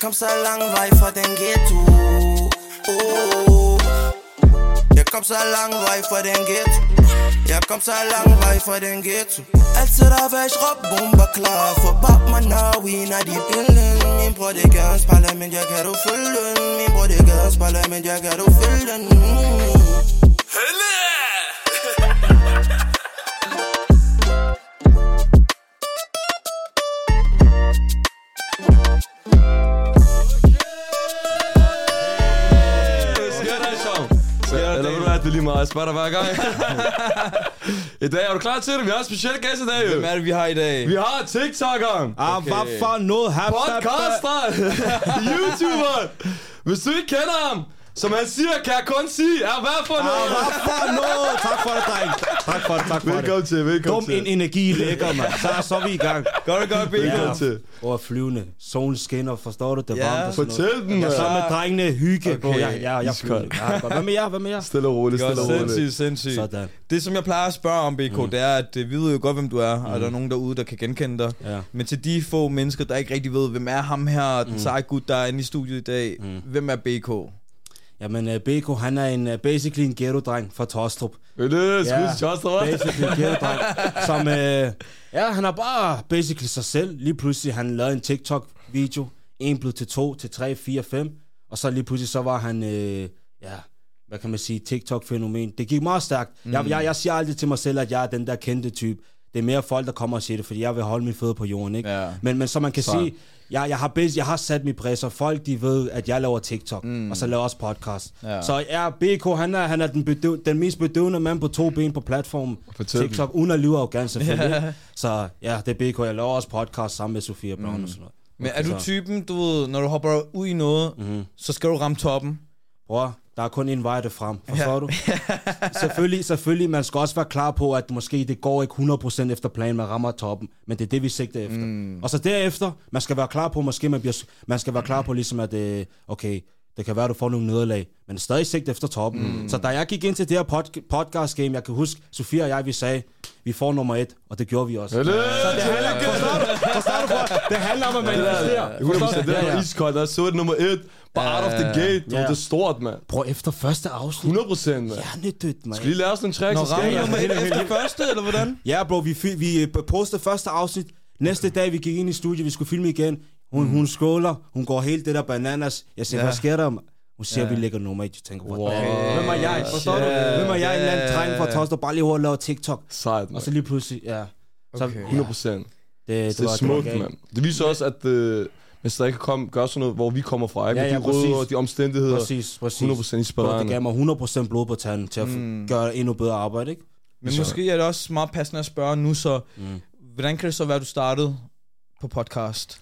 kom så lang vej fra den ghetto oh. Jeg kom så lang vej fra den ghetto Jeg kom så lang vej fra den ghetto Altid der væk råb bomber klar For bab man now we er de billeden Min bror det gør en spejler men jeg kan du følge den Min bror det lige meget. Jeg spørger dig hver gang. I dag, er du klar til det? Vi har en speciel gæst i dag, jo. Hvem er det, vi har i dag? Vi har TikTok'eren, Ah, hvad for noget? Podcaster, YouTuber. Hvis du ikke kender ham, som han siger, kan jeg kun sige, er hvad for Ah, noget? hvad for noget? Tak for det, dreng. Tak for det, tak for det. Velkommen til, velkommen Dum en til. energi lækker, mand. Så, så er vi i gang. Gør det godt, Bacon. Velkommen til. Over flyvende. Solen skinner, forstår du? Det er Ja. varmt og sådan noget. Fortæl den, Jeg er sammen med drengene. Hygge, Okay. bro. Jeg, jeg, jeg er flyvende. Ja. Hvad med jer? Hvad med jer? Stille og roligt, stille og roligt. sindssygt, sindssygt. Sådan. Det, som jeg plejer at spørge om, BK, mm. det er, at øh, vi ved jo godt, hvem du er, og der er nogen derude, der kan genkende dig. Ja. Men til de få mennesker, der ikke rigtig ved, hvem er ham her, den seje gut, der er inde i studiet i dag, Mm. hvem er BK? Jamen, uh, Beko, han er en, uh, basically en ghetto-dreng fra Tostrup. Det? Skud Ja. hva'? Basically en ghetto-dreng, som... Uh, ja, han er bare basically sig selv. Lige pludselig, han lavede en TikTok-video. En blev til to, til tre, fire, fem. Og så lige pludselig, så var han... Uh, ja, hvad kan man sige, TikTok-fænomen. Det gik meget stærkt. Mm. Jeg, jeg, jeg siger altid til mig selv, at jeg er den der kendte type. Det er mere folk, der kommer og siger det, fordi jeg vil holde min fødder på jorden, ikke? Ja. Men, men så man kan Så. sige, jeg, jeg, har bas, jeg har sat mit præs, og folk de ved, at jeg laver TikTok, mm. og så laver også podcast. Ja. Så ja, BK, han er, han er den, bedøv, den mest bedøvende mand på to ben på platformen. TikTok, uden at lyve arrogant selvfølgelig. Så ja, det er BK. Jeg laver også podcast sammen med Sofia Brown og sådan noget. Men er du typen, du ved, når du hopper ud i noget, Mhm. så skal du ramme toppen? Bror, der er kun en vej det frem. Forstår ja. du? selvfølgelig, selvfølgelig, man skal også være klar på, at måske det går ikke 100% efter planen, man rammer toppen. Men det er det, vi sigter efter. Mm. Og så derefter, man skal være klar på, måske man, bliver, man skal være klar på ligesom, at øh, okay, det kan være, at du får nogle nederlag, men stadig sigt efter toppen. Mm. Så da jeg gik ind til det her pod- podcast game, jeg kan huske, Sofia og jeg, vi sagde, vi får nummer et, og det gjorde vi også. Det? Så det handler, forstår du? Forstår du, bror? Det handler om at manifestere. 100%, det var iskoldt. Der så det nummer et. Bare out of the gate. Det var det stort, mand. Bror, efter første afsnit, 100%, mand. hjernedødt, mand. Skal lige lære os nogle så skal rammer nummer et efter første, eller hvordan? Ja, bro, vi, vi øh, postede første afsnit. Næste dag, vi gik ind i studiet, vi skulle filme igen. Hun, mm. hun skåler, hun går helt det der bananas. Jeg siger, Ja. ja. hvad sker der? Hun siger, ja. vi lægger nummer et. Jeg tænker, Wow. wow. Hvem er jeg? Forstår Shit. du? Hvem er jeg? En eller anden Ja. dreng fra Tostrup, bare lige hurtigt laver TikTok. Sejt, Og så lige pludselig, ja. Så, Okay. ja, 100%. det, Det er smukt, mand. Det viser også, at øh, hvis der ikke kom, gør sådan noget, hvor vi kommer fra, ikke? Ja, ja, de rødder præcis. og de omstændigheder. Præcis, præcis. 100% Bro, det inspirerende. gav mig 100% blod på tanden til at mm. gøre endnu bedre arbejde, ikke? Men Så- måske er det også meget passende at spørge nu, så Mm. hvordan kan det så være, at du startede på podcast?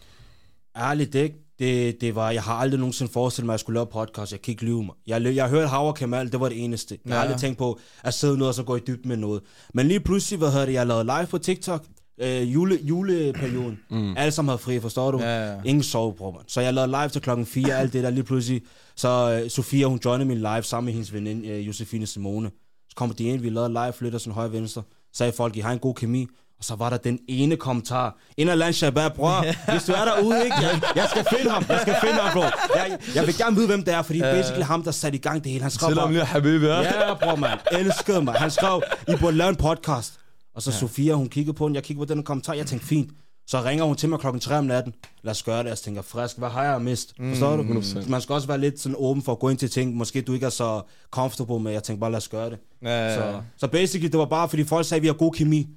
Ærligt ikke. Det, det var, jeg har aldrig nogensinde forestillet mig, at jeg skulle lave podcast. Jeg kan ikke lyve mig. Jeg, jeg har hørt Hav og Kamal, det var det eneste. Jeg har Ja. aldrig tænkt på at sidde noget og så gå i dybden med noget. Men lige pludselig, hvad hedder det, jeg lavede live på TikTok. Øh, jule, juleperioden. Mm. Alle sammen havde fri, forstår du? Ja, ja. Ingen sove, bror. Så jeg lavede live til klokken 4, alt det der lige pludselig. Så øh, Sofia, hun joinede min live sammen med hendes veninde, øh, Josefine Simone. Så kommer de ind, vi lavede live, flytter sådan højre venstre. Sagde folk, I har en god kemi. Og så var der den ene kommentar. En eller anden shabab, bror. Hvis du er derude, ikke? Jeg, jeg skal finde ham. Jeg skal finde ham, bro. Jeg, jeg vil gerne vide, hvem det er, fordi det er basically ham, der satte i gang det hele. Han skrev ham bare, lige, Habibi, ja. Ja, bror, man. Elskede mig. Han skrev, I burde lave en podcast. Og så ja. Sofia, hun kiggede på den. Jeg kiggede på den kommentar. Jeg tænkte, fint. Så ringer hun til mig klokken 3 om natten. Lad os gøre det. Jeg tænker, frisk, hvad har jeg mist? Forstår du? 100%. Man skal også være lidt sådan åben for at gå ind til ting, måske du ikke er så comfortable med. Jeg tænkte bare, lad os gøre det. Ja, Så, så basically, det var bare, fordi folk sagde, at vi har god kemi.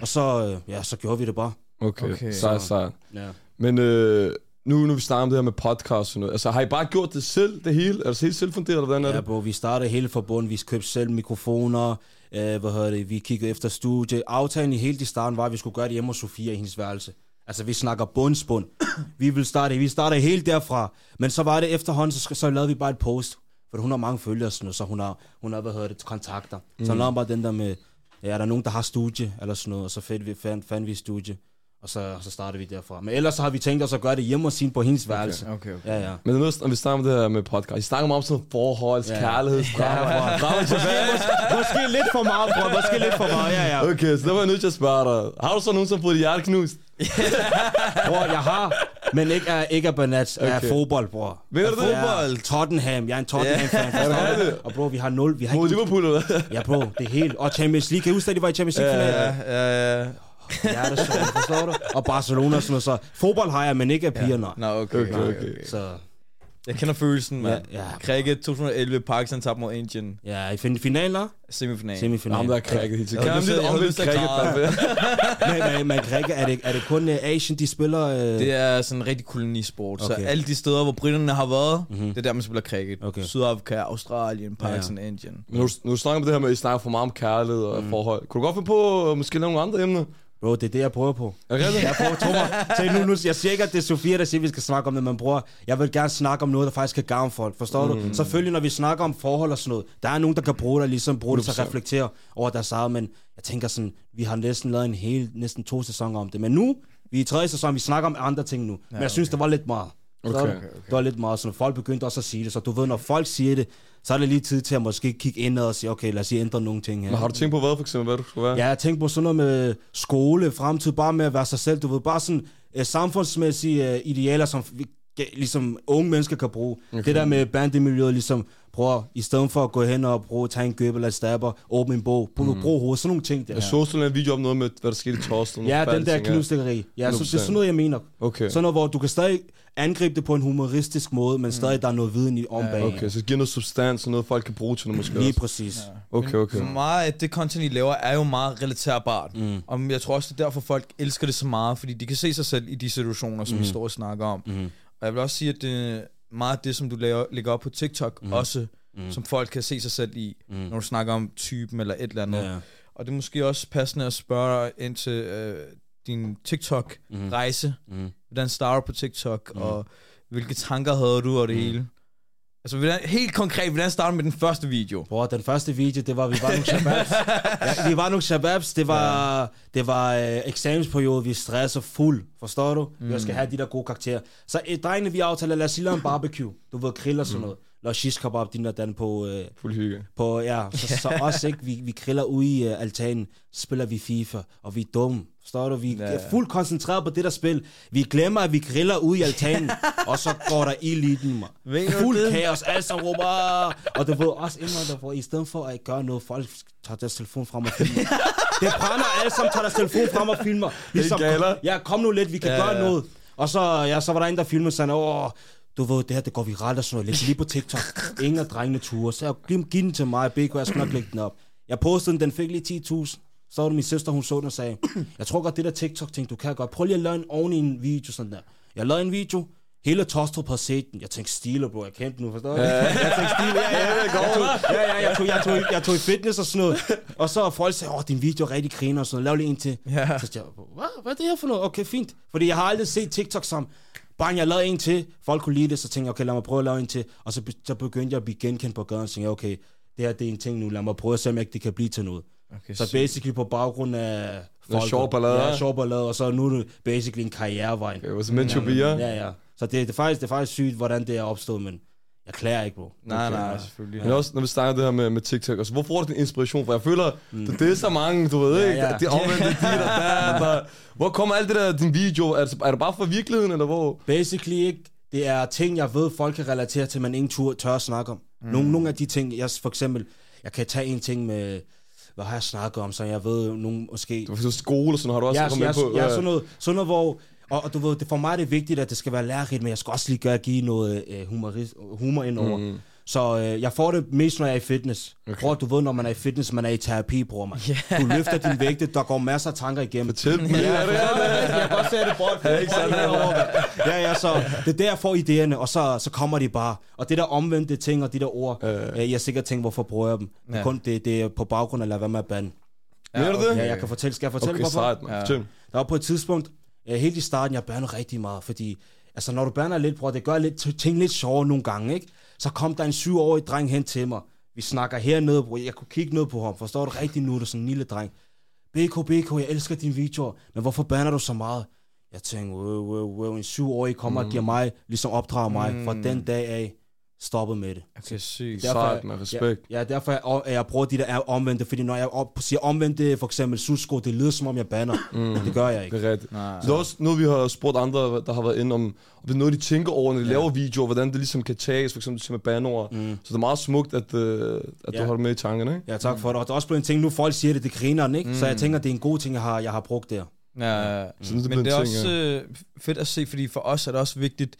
Og så, øh, ja, så gjorde vi det bare. Okay, Okay. sejt, sejt. Ja. Men øh, nu, nu vi snakker om det her med podcast og noget. Altså, har I bare gjort det selv, det hele? Er det helt selvfunderet, eller hvordan er Ja, det? bro, vi startede hele forbundet. Vi købte selv mikrofoner. Øh, hvad hedder det? Vi kiggede efter studie. Aftalen i hele i starten var, at vi skulle gøre det hjemme hos Sofia i hendes værelse. Altså, vi snakker bundsbund. vi vil starte, vi startede helt derfra. Men så var det efterhånden, så, så lavede vi bare et post. For hun har mange følgere, sådan så hun har, hun har, hvad hedder det, kontakter. Mm. Så hun lavede bare den der med, ja, er der nogen, der har studie, eller sådan noget, og så fandt vi, fandt, fandt vi studie. Og så, så startede vi derfra. Men ellers så har vi tænkt os at gøre det hjemme hos hende på hendes værelse. Okay, okay. Ja, ja. Men nu, når vi snakker om det her med podcast, I snakker meget om sådan forhold, Ja. kærlighed, drama til Måske lidt for meget, bror. Måske lidt for meget, ja, ja. Okay, så der var jeg nødt til at spørge dig. Har du så nogen, som har fået dit hjerte knust? Bror, jeg har, Men ikke af, ikke af Banats, okay. Okay. fodbold, bror. Ved du det? fodbold? Tottenham. Jeg er en Tottenham-fan. du? Og bro, vi har nul. Vi har Mod. Liverpool, eller? Ja, bro, det er helt... Og Champions League. Kan I huske, at de var i Champions League-finalen? Ja, ja, ja. Ja, det er sådan, forstår du? Og Barcelona og sådan noget. Så fodbold har jeg, men ikke af piger, nej. Nå, okay, Okay, okay. okay. Så Jeg kender følelsen, mand. Ja, ja. Cricket 2011, Pakistan tabte mod Indien. ja, i fin- finalen, Semifinal. Ham semifinalen. der er han lyst til- lidt jeg havde omvendt mand? men, men, men Grække, er det, er det kun uh, Asian, de spiller? Uh... Det er sådan en rigtig kolonisport. Okay. Så alle de steder, hvor britterne har været, Mhm. mm-hmm. det er der, man spiller cricket. Okay. Sydafrika, Australien, Pakistan, ja. Indien. Nu, nu snakker vi det her med, at I snakker for meget om kærlighed og forhold. Kunne du godt finde på at måske nogle andre emner? Bro, det er det, jeg prøver på. Rigtigt? Jeg prøver, tro mig. Så nu, nu, jeg siger ikke, at det er Sofia, der siger, at vi skal snakke om det, men bror, jeg vil gerne snakke om noget, der faktisk kan gavne folk. Forstår mm. du? Selvfølgelig, når vi snakker om forhold og sådan noget, der er nogen, der kan bruge det, ligesom bruge det til at 100%. reflektere over deres eget, men jeg tænker sådan, vi har næsten lavet en hel, næsten to sæsoner om det, men nu, vi er i tredje sæson, vi snakker om andre ting nu, ja, men jeg synes, det var lidt meget. Okay, du? okay, Det var lidt meget, så når folk begyndte også at sige det, så du ved, når folk siger det, så er det lige tid til at måske kigge indad og sige, okay, lad os lige ændre nogle ting her. Men har du tænkt på hvad, for eksempel, hvad du skulle være? Ja, jeg tænkte på sådan noget med skole, fremtid, bare med at være sig selv. Du ved, bare sådan uh, samfundsmæssige uh, idealer, som ligesom unge mennesker kan bruge. Okay. Det der med bandemiljøet, ligesom, prøv i stedet for at gå hen og bruge, tage en gøb eller stabber, åbne en bog, brug, mm. brug hovedet, sådan nogle ting der. Jeg så sådan en video om noget med, hvad der skete i Torston. Ja, den der knivstikkeri. Ja, så, det er 100%. sådan noget, jeg mener. Okay. Sådan noget, hvor du kan stadig angribe det på en humoristisk måde, men stadig der er noget viden i om bag. Okay, så det giver noget substans og noget, folk kan bruge til noget måske Lige også. præcis. Okay, okay. Så meget af det content, I laver, er jo meget relaterbart. Mm. Og jeg tror også, det er derfor, folk elsker det så meget, fordi de kan se sig selv i de situationer, som mm. vi står og snakker om. Mm. Og jeg vil også sige, at det er meget det, som du laver, lægger op på TikTok, mm. også mm. som folk kan se sig selv i, mm. når du snakker om typen eller et eller andet. Ja. Og det er måske også passende at spørge dig ind til øh, din TikTok-rejse. Mm. Hvordan starter du på TikTok, mm. og hvilke tanker havde du og det mm. hele? Altså, hvordan, helt konkret, hvordan starter med den første video? Bror, den første video, det var, vi var nogle shababs. ja, vi var nogle shababs. Det var, ja. det var øh, eksamensperiode, vi stresser fuld. Forstår du? Mm. Vi skal have de der gode karakterer. Så øh, drengene, vi aftaler, lad os lige lave en barbecue. Du ved, grill og sådan noget. Lad os shish kebab, din og den på... Øh, Fuld hygge. på ja, så, så også ikke, vi, vi griller ude i uh, altanen, spiller vi FIFA, og vi er dumme. Forstår du? Vi Ja, er fuldt koncentreret på det der spil. Vi glemmer, at vi griller ude i altanen, og så går der ild i den, man. Fuld det? kaos, sammen råber, og du ved også indvandrere, hvor i stedet for at gøre noget, folk tager deres telefon frem og filmer. det brænder, alle sammen tager deres telefon frem og filmer. Ligesom, galer. ja, kom nu lidt, vi kan Ja, gøre ja. noget. Og så, ja, så var der en, der filmede sådan, åh, du ved, det her, det går viralt og sådan noget. Læg lige på TikTok. Ingen af drengene ture. Så jeg, giv, giv den til mig, BK, jeg skal nok lægge den op. Jeg postede den, den fik lige 10.000. Så var det min søster, hun så den og sagde, jeg tror godt, det der TikTok-ting, du kan godt. Prøv lige at lave en oven i en video sådan der. Jeg lavede en video, hele Tostrup har set den. Jeg tænkte, stiler, bro, jeg kendte den nu, forstår du? Jeg tænkte, stiler, ja, ja, jeg, ja, ja, jeg tog, jeg, tog, jeg tog i fitness og sådan noget. Og så folk sagde, åh, din video er rigtig griner og sådan noget. Lav lige en til. Ja. Så jeg, hvad, hvad er det her for noget? Okay, fint. Fordi jeg har aldrig set TikTok som, bare jeg lavede en til, folk kunne lide det, så tænkte jeg, okay, lad mig prøve at lave en til. Og så, så begyndte jeg at blive genkendt på gaden, så tænkte jeg, okay, det her det er en ting nu, lad mig prøve at se, om ikke det kan blive til noget. Okay, Så basically på baggrund af folk. sjov ballade. Ja, sjov ballade, og så nu er det basically en karrierevej. Okay, it was meant to be, ja. Ja, ja. Så det, det, er faktisk, det er faktisk sygt, hvordan det er opstået, men jeg klager ikke, bro. Nej, Okay. nej, selvfølgelig. Men også, når vi snakker det her med, med TikTok, altså, hvor får du din inspiration fra? Jeg føler, mm. det, det er så mange, du ved Ja, ikke? ja. De omvendte de der, der, der. Hvor kommer alt det der, din video? Er det, er det bare fra virkeligheden, eller hvor? Basically ikke. Det er ting, jeg ved, folk kan relatere til, men ingen tur, tør at snakke om. Mm. Nogle, nogle af de ting, jeg for eksempel, jeg kan tage en ting med, hvad har jeg snakket om, så jeg ved, nogen måske... Du skole og sådan, har du også Ja, kommet med på? ja, sådan noget, sådan noget hvor... Og, og du ved, det, for mig er det vigtigt, at det skal være lærerigt, men jeg skal også lige gøre, give noget øh, humorist, humor ind over. Mm. Så øh, jeg får det mest, når jeg er i fitness. Okay. Bror, du ved, når man er i fitness, man er i terapi, bror, man. Yeah. Du løfter din vægte, der går masser af tanker igennem. Fortæl mig. Ja, Ja, ja, det er det. jeg kan godt se det, bror. Ja, ikke sådan, ja, ja, så det er der, jeg får idéerne, og så, så kommer de bare. Og det der omvendte ting, og de der ord, øh. jeg har sikkert tænkt, hvorfor bruger jeg dem? Ja. Ja. Kun det, det er på baggrund af at lade være med at bande. Mener du det? Ja, jeg kan fortælle, skal jeg fortælle, Okay, hvorfor? sejt. Fortæl. Der var på et tidspunkt, øh, helt i starten, jeg bandede rigtig meget, fordi altså, når du bander lidt, bror, det gør lidt, ting lidt sjovere nogle gange, ikke? Så kom der en syvårig dreng hen til mig. Vi snakker hernede, bror. Jeg kunne kigge ned på ham. Forstår du rigtig nu, det er sådan en lille dreng. BK, BK, jeg elsker dine videoer, men hvorfor bander du så meget? Jeg tænkte, wow, wow, wow, en syvårig kommer mm. og giver mig, ligesom opdrager mig. Fra den dag af, stoppet med det. Okay, sygt. Sejt, med respekt. Ja, ja derfor jeg, jeg, jeg bruger de der omvendte, fordi når jeg op, siger omvendte, for eksempel susko, det lyder som om jeg banner. Mm. Det gør jeg ikke. Det er rigtigt. Nej. Så det er også noget, vi har spurgt andre, der har været inde om, om det er noget, de tænker over, når de ja. laver videoer, hvordan det ligesom kan tages, for eksempel med banord. Mm. Så det er meget smukt, at, uh, at Ja. du har det med i tankerne, ikke? Ja, tak for det. Og det er også blevet en ting, nu folk siger det, det griner den, ikke? Mm. Så jeg tænker, det er en god ting, jeg har, jeg har brugt der. Ja, Så det er men det er ting, også øh, fedt at se, fordi for os er det også vigtigt,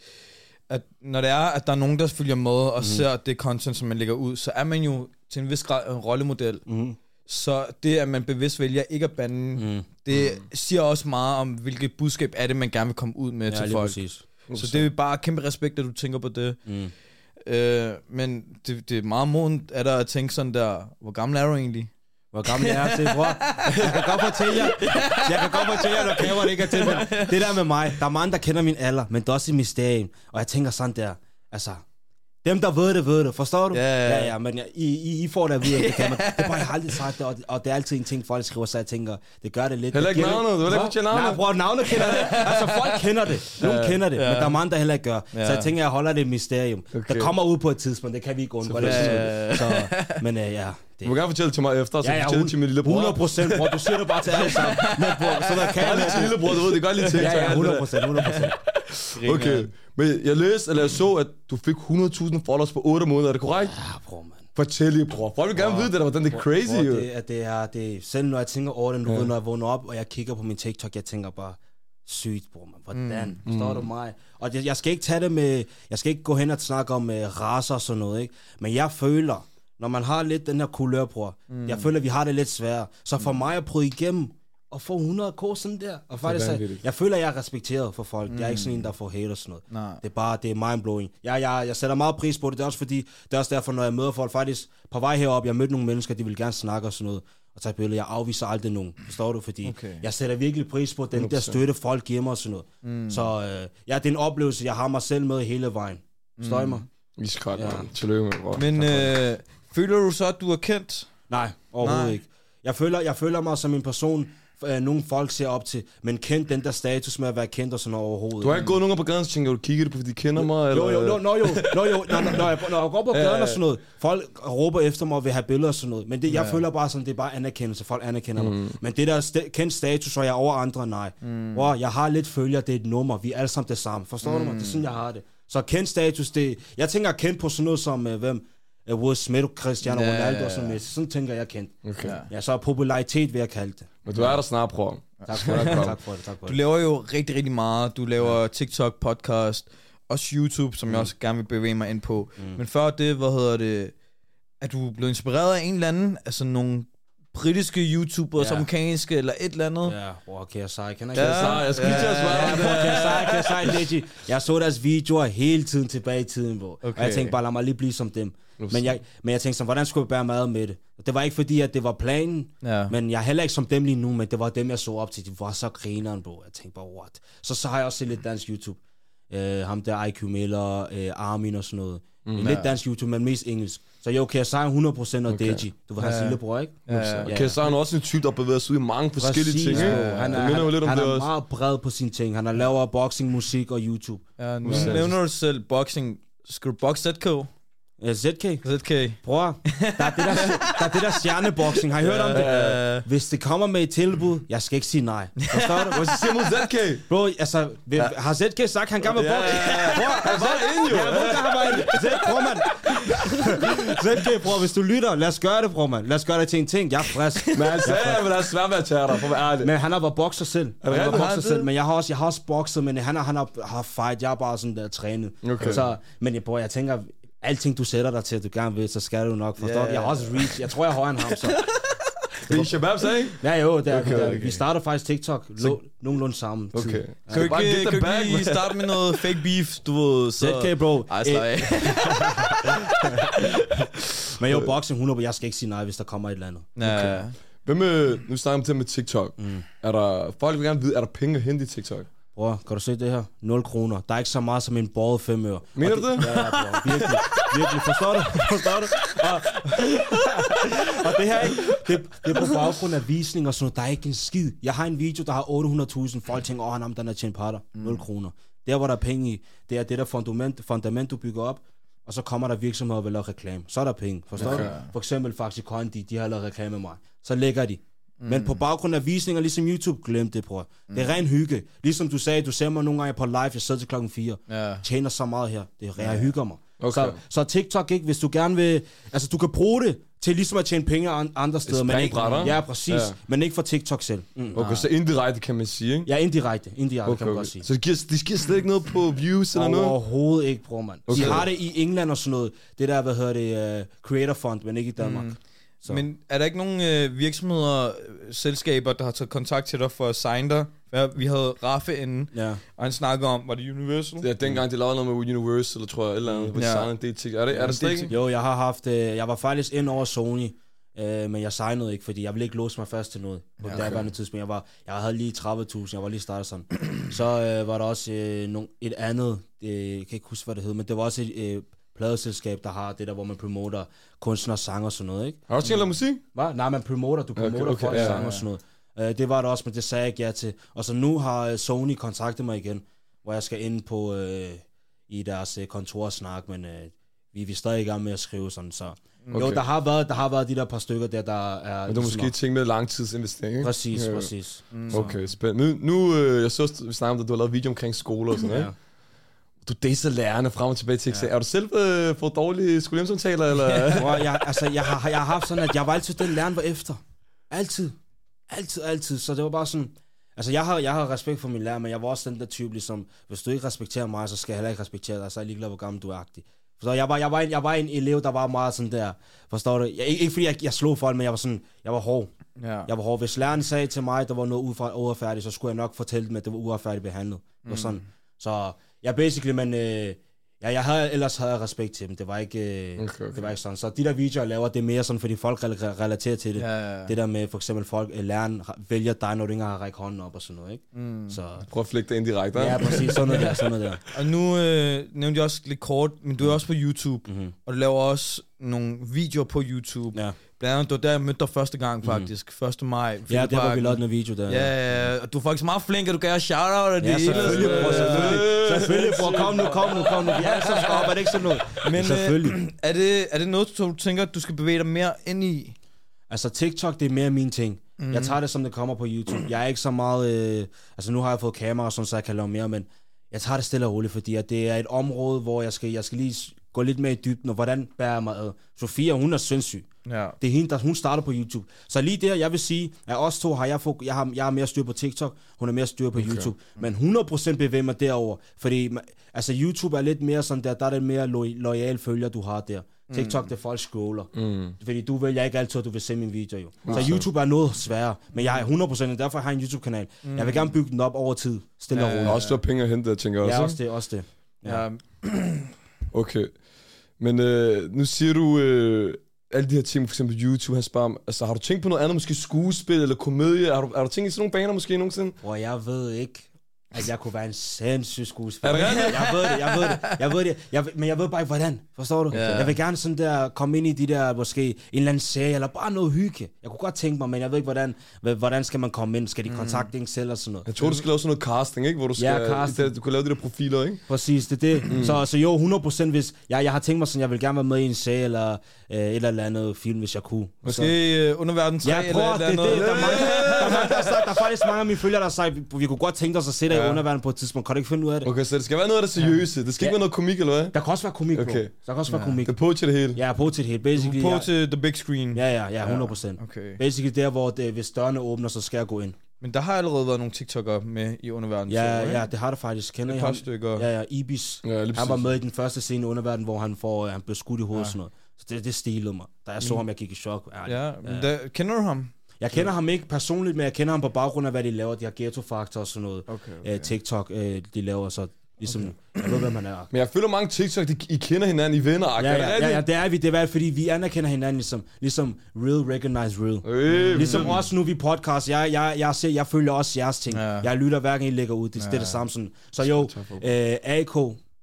at når det er, at der er nogen, der følger med og mm. ser det content, som man lægger ud, så er man jo til en vis grad en rollemodel. Mm. Så det, at man bevidst vælger ikke at bande, mm. det siger også meget om, hvilket budskab er det, man gerne vil komme ud med Ja, til folk. præcis. Så det er bare kæmpe respekt, at du tænker på det. Mm. Øh, men det, det er meget modent af dig at tænke sådan der, hvor gammel er du egentlig? Hvor gammel jeg er til, bror. Jeg kan godt fortælle jer, jeg kan godt fortælle jer, når kameraet ikke er til, men det der med mig, der er mange, der kender min alder, men det er også et mysterium. Og jeg tænker sådan der, altså, dem, der ved det, ved det. Forstår du? Ja, ja, ja. ja, ja men jeg, I, I, I får det at vide, det kan man. Det er bare, jeg har aldrig sagt det, og, og det er altid en ting, folk skriver, så jeg tænker, det gør det lidt. Heller ikke Det navnet, du vil ikke fortælle navnet. Nej, bror, navnet kender det. Altså, folk kender det. Nogle kender det, men der er mange, der heller ikke gør. Så Ja. jeg tænker, jeg holder det et mysterium. Okay. Der kommer ud på et tidspunkt, det kan vi ikke undgå. Det Selvfølgelig. sådan. Så, men øh, ja, Du må gerne fortælle til mig efter, så Ja, ja, fortælle til min lillebror. 100 procent, bror. Du siger det bare til alle sammen. Men, bror, der kan Bare lige til lillebror, du ved, det godt lige til. Ja, ja, 100 procent, 100 procent. Okay, men jeg læste, eller jeg så, at du fik 100.000 followers på 8 måneder, er det korrekt? Ja, bror, man. Fortæl lige, bror. Folk vil gerne vide det, der, hvordan det er crazy, Bror, jo. det, er, det, er, det er, selv når jeg tænker over det, du Ja. når jeg vågner op, og jeg kigger på min TikTok, jeg tænker bare, sygt, bror, man. Hvordan? Mm. Forstår du mig? Og jeg, jeg skal ikke tage det med, jeg skal ikke gå hen og snakke om uh, raser og sådan noget, ikke? Men jeg føler, når man har lidt den her kulør, bror, mm. jeg føler, vi har det lidt svært. Så for mig at prøve igennem, og få 100 k sådan der, og faktisk, jeg, jeg føler, jeg er respekteret for folk. Mm. Jeg er ikke sådan en, der får hate og sådan noget. Nej. Det er bare, det er mindblowing. Jeg, jeg, jeg sætter meget pris på det. Det er også fordi, det er også derfor, når jeg møder folk, faktisk på vej herop, jeg mødte nogle mennesker, de vil gerne snakke og sådan noget, og tage billeder. Jeg afviser aldrig nogen, forstår du? Fordi Okay. jeg sætter virkelig pris på den der 100%. støtte, folk giver mig og sådan noget. Mm. Så øh, ja, det er en oplevelse, jeg har mig selv med hele vejen. Forstår I mig? Iskoldt, ja. man. Tillykke med, bror. Men øh, føler du så, at du er kendt? Nej, overhovedet Nej. ikke. Jeg føler, jeg føler mig som en person, øh, nogle folk ser op til, men kendt den der status med at være kendt og sådan noget overhovedet. Du har ikke gået nogen på gaden, så tænker du, kigger du på, fordi de kender mig? Eller? Jo, jo, jo, no, jo, no, jo, når, når, når, jeg, når jeg går på gaden og sådan noget, folk råber efter mig og vil have billeder og sådan noget, men det, jeg Ja. føler bare sådan, det er bare anerkendelse, folk anerkender mm. mig. Men det der sta- kendt status, og jeg er over andre, nej. Mm. Wow, jeg har lidt følger, det er et nummer, vi er alle sammen det samme, forstår mm. du mig? Det er sådan, jeg har det. Så kendt status, det, jeg tænker kendt på sådan noget som, øh, hvem, uh, Will Smith, Cristiano Ja, Ronaldo ja, og sådan ja. noget. Sådan tænker jeg kendt. Okay. Ja. Ja, så popularitet vil jeg kalde det. Men du er der snart, bror. Tak for det, tak for det, tak for Du det. laver jo rigtig, rigtig meget. Du laver TikTok, podcast, også YouTube, som jeg også gerne vil bevæge mig ind på. Men før det, hvad hedder det, er du blevet inspireret af en eller anden, altså nogle britiske YouTubere, Ja. ja. amerikanske eller et eller andet? Ja, bror, KSI, kan jeg Ja. KSI? Jeg skal lige til at svare. Ja, KSI, KSI. Jeg så deres videoer hele tiden tilbage i tiden, bro. Okay. Og jeg tænkte bare, lad mig lige blive som dem. Men jeg, men jeg tænkte sådan, hvordan skulle jeg bære mad med det? Det var ikke fordi, at det var planen, Ja. men jeg er heller ikke som dem lige nu, men det var dem, jeg så op til. De var så grineren, bro. Jeg tænkte bare, what? Så, så har jeg også set lidt dansk YouTube. Uh, ham der IQ Miller, uh, Armin og sådan noget. Mm. Lidt dansk YouTube, men mest engelsk. Så jo, sige 100% og Okay. Deji. Du var hans Ja. lillebror, ikke? Ja, ja. Okay, så er han også en type, der bevæger sig ud i mange forskellige Præcis, ting, bro. Han Det er, jo lidt om han det er også. meget bred på sine ting. Han har lavet boxing, musik og YouTube. Ja, nu nævner du selv boxing. Skal du boxe ZK? Uh, ZK, ZK? bror, der er det der, der, er det der stjerneboxing. Har I hørt om det? Ja. Hvis det kommer med et tilbud, jeg skal ikke sige nej. Forstår du? Hvad siger mod ZK? Bro, altså, vil, har ZK sagt, han gerne vil Ja, boxe? ja, ja. Bror, Han var inde, jo. Ja, han være inde? Z- Bror, mand. ZK, bror, hvis du lytter, lad os gøre det, bror, mand. Lad os gøre det til en ting. Jeg er frisk. Men han sagde, at han have svært ved at tage dig, for at være ærlig. Men han har været bokser selv. Han har været? Har bokser selv, men jeg har også, jeg har også bokset, men han har, han har, har fight. Jeg er bare sådan der trænet. Okay. Så, men jeg, bror, jeg tænker, alting du sætter dig til, at du gerne vil, så skal du nok forstå. Ja. Yeah. Jeg har også reach. Jeg tror, jeg er højere end ham, så. Det er Shabab, sagde ikke? Ja, jo, det er, Okay, okay, okay. Vi starter faktisk TikTok lo, nogenlunde sammen. tid. Okay. Kan Bare ikke, get kan bag, ikke starte med noget fake beef, du ved, så... ZK, bro. Ej, slap af. Men jo, boxing 100, jeg skal ikke sige nej, hvis der kommer et eller andet. Ja. Hvad med, nu snakker vi til med TikTok. Mm. Er der, folk vil gerne vide, er der penge at hente i TikTok? Bror, kan du se det her? 0 kroner. Der er ikke så meget som en borget 5 øre. Mener du det? Ja, ja, bror. Virkelig. Virkelig. Forstår du? Forstår du? Og, og det her, ikke? Det, det er på baggrund af visning og sådan noget. Der er ikke en skid. Jeg har en video, der har 800.000. Folk tænker, åh, han er den er tjent patter. 0 kroner. Der, hvor der er penge i, det er det der fundament, fundament du bygger op. og så kommer der virksomheder og vil lave reklame. Så er der penge, forstår Okay. du? For eksempel faktisk Kondi, de har lavet reklame med mig. Så lægger de. Mm. Men på baggrund af visninger, ligesom YouTube, glem det, bror. Det er ren hygge. Ligesom du sagde, du ser mig nogle gange på live, jeg sidder til klokken 4. Ja. Tjener så meget her. Det er, jeg hygger mig. Okay. Så, så TikTok ikke, hvis du gerne vil... Altså, du kan bruge det til ligesom at tjene penge an- andre steder. Men ikke, ja, præcis. Ja. Ja. Men ikke for TikTok selv. Mm. Okay, så indirekte kan man sige, ikke? Ja, indirekte. Indirekte Okay, kan man okay. godt sige. Så det giver, de giver slet ikke noget på views eller noget? Overhovedet ikke, bror, mand. Okay. De har det i England og sådan noget. Det der, hvad hedder det, uh, Creator Fund, men ikke i Danmark. Mm. Så. Men er der ikke nogen øh, virksomheder, øh, selskaber, der har taget kontakt til dig for at signe dig? Ja, Vi havde Raffe inden, Ja. og han snakkede om, var det Universal? Ja, dengang de lavede noget med Universal, tror jeg, et eller andet, hvor de Ja. signede en ting. Er det, er det slet ikke? Jo, jeg har haft... Uh, jeg var faktisk ind over Sony, uh, men jeg signede ikke, fordi jeg ville ikke låse mig fast til noget på ja, okay. daværende tidspunkt. Jeg, var, jeg havde lige 30.000, jeg var lige startet sådan. Så uh, var der også uh, nogle, et andet, uh, jeg kan ikke huske, hvad det hed, men det var også et uh, pladeselskab, der har det der, hvor man promoter kunstnere, sanger og sådan noget, ikke? Har du også lave musik? Hvad? Nej, man promoter, du promoter okay, okay, folk ja, ja, ja, sange og sådan noget. Uh, det var det også, men det sagde jeg ikke ja til. Og så nu har øh, Sony kontaktet mig igen, hvor jeg skal ind på uh, i deres uh, kontor og snakke, men uh, vi, vi er stadig i gang med at skrive sådan, så... Okay. Jo, der har, været, der har været de der par stykker der, der er... Men du har måske tænkt med langtidsinvestering, ikke? Præcis, Ja. præcis. Okay, spændende. Nu, nu øh, jeg så, vi snakkede om, at du har lavet video omkring skole og sådan noget, Ja. ikke? Du dater lærerne frem og tilbage til ja. Er du selv øh, fået dårlige skolehjemsamtaler, eller? Bror, jeg, altså, jeg, har, jeg har haft sådan, at jeg var altid den læreren var efter. Altid. Altid, altid. Så det var bare sådan... Altså, jeg har, jeg har respekt for min lærer, men jeg var også den der type, ligesom, hvis du ikke respekterer mig, så skal jeg heller ikke respektere dig, så er jeg ligeglad, hvor gammel du er agtig. Så jeg var, jeg, var en, jeg var en elev, der var meget sådan der, forstår du? Jeg, ikke, ikke fordi jeg, jeg slog folk, men jeg var sådan, jeg var hård. Ja. Jeg var hård. Hvis læreren sagde til mig, at der var noget uretfærdigt, så skulle jeg nok fortælle dem, at det var uretfærdigt behandlet. Mm. Og sådan. Så jeg basically, men øh, ja, jeg havde, ellers havde respekt til dem. Det var ikke, øh, Okay, okay. det var ikke sådan. Så de der videoer, jeg laver, det er mere sådan, fordi folk rel- relaterer til det. Ja, ja, ja. Det der med for eksempel folk, øh, læreren vælger dig, når du ikke har rækket hånden op og sådan noget, ikke? Mm. Så Prøv at flække det indirekte, ja, præcis, sådan noget der, sådan noget der. Og nu øh, nævnte jeg også lidt kort, men du er også på YouTube, Mhm. og du laver også nogle videoer på YouTube. Ja, Blandt andet, det var der, jeg mødte dig første gang faktisk, 1. maj. ja der var vi lavede den video der. Ja, ja, og du er faktisk meget flink, at du gav shout-out af det Ja, hele. selvfølgelig, bror, selvfølgelig. Selvfølgelig, bror, kom nu, kom nu, kom nu. Vi er så op, er det ikke sådan noget? Men selvfølgelig. øh, er, det, er det noget, du tænker, du skal bevæge dig mere ind i? Altså TikTok, det er mere min ting. Mm. Jeg tager det, som det kommer på YouTube. Jeg er ikke så meget... Øh, altså nu har jeg fået kamera, og sådan, så jeg kan lave mere, men jeg tager det stille og roligt, fordi at det er et område, hvor jeg skal, jeg skal lige gå lidt mere i dybden, og hvordan bærer jeg mig ad. Sofia, hun er sindssyg. Ja. Det er hende, der, hun starter på YouTube. Så lige der, jeg vil sige, at os to har jeg, fok- jeg har, jeg har mere styr på TikTok, hun har mere styr på okay. YouTube. Men 100% bevæger mig derover, fordi altså YouTube er lidt mere sådan der, der er det mere lo- loyal følger, du har der. TikTok, det er folk scroller. Mm. Fordi du vælger ikke altid, at du vil se min video jo. Så YouTube er noget sværere. Men jeg er 100%, derfor har jeg en YouTube-kanal. Mm. Jeg vil gerne bygge den op over tid. Stille og Ja, Der roligt. er også flere penge at hente, jeg tænker også, Ja, også det, også det. Ja. ja. Okay. Men øh, nu siger du øh, alle de her ting, for eksempel YouTube, han spørger om, altså har du tænkt på noget andet, måske skuespil eller komedie? Har du, har du tænkt i sådan nogle baner måske nogensinde? Bror, jeg ved ikke, at jeg kunne være en sindssyg skuespiller. Er det? Jeg ved det, jeg ved det, jeg ved det. Jeg, ved- men jeg ved bare ikke, hvordan. Forstår du? Ja. Jeg vil gerne sådan der komme ind i de der, måske en eller anden serie, eller bare noget hygge. Jeg kunne godt tænke mig, men jeg ved ikke, hvordan, hvordan skal man komme ind? Skal de kontakte en selv og sådan noget? Jeg tror, du skal lave sådan noget casting, ikke? Hvor du skal, Ja, casting. Der, du kan lave de der profiler, ikke? Præcis, det er det. Mm. Så, så jo, 100% hvis... Jeg, jeg har tænkt mig sådan, jeg vil gerne være med i en serie, eller øh, et eller andet film, hvis jeg kunne. Måske øh, Underverden 3 Ja, eller prøv et det, eller det, andet. der, er mange, der, er mange, der, har sagt, der er faktisk mange af mine følgere, der har sagt, vi, vi kunne godt tænke os at sætte ja. i Ja. underverden på et tidspunkt. Kan du ikke finde ud af det? Okay, så det skal være noget af det seriøse. Det skal ikke Ja. være noget komik, eller hvad? Der kan også være komik, okay. bro. Okay. Der kan også være komik. Det er på til det hele. Jeg er på til det hele. Basically, På jeg, til the big screen. Ja, ja, ja, 100 procent. Okay. Basically der, hvor det, hvis dørene åbner, så skal jeg gå ind. Men der har allerede været nogle TikTok'ere med i Underverden. Ja, så, ikke? ja, det har det faktisk. Kender Et I par ham? stykker. Ja, ja, Ibis. Ja, lige Han var med i den første scene i underverden, hvor han, får, han blev skudt i hovedet Ja. og sådan noget. Så det, det stilede mig. Da jeg så ham, jeg gik i chok. ærligt. Ja, men der, kender du ham? Jeg kender ham ikke personligt, men jeg kender ham på baggrund af, hvad de laver. De har Ghetto Factor og sådan noget. Okay, Øh, TikTok, øh, de laver så ligesom... Jeg ved, hvem han er. Men jeg føler mange TikTok, de, I kender hinanden, I venner. Ja, ja, ja, ja, det er vi. Det er fordi vi anerkender hinanden ligesom, ligesom real recognize real. Øh, Ligesom også nu vi podcast, jeg, jeg, jeg, ser, jeg følger også jeres ting. Ja. Jeg lytter hver gang I lægger ud, det, ja. det er det samme sådan. Så jo, øh, AK,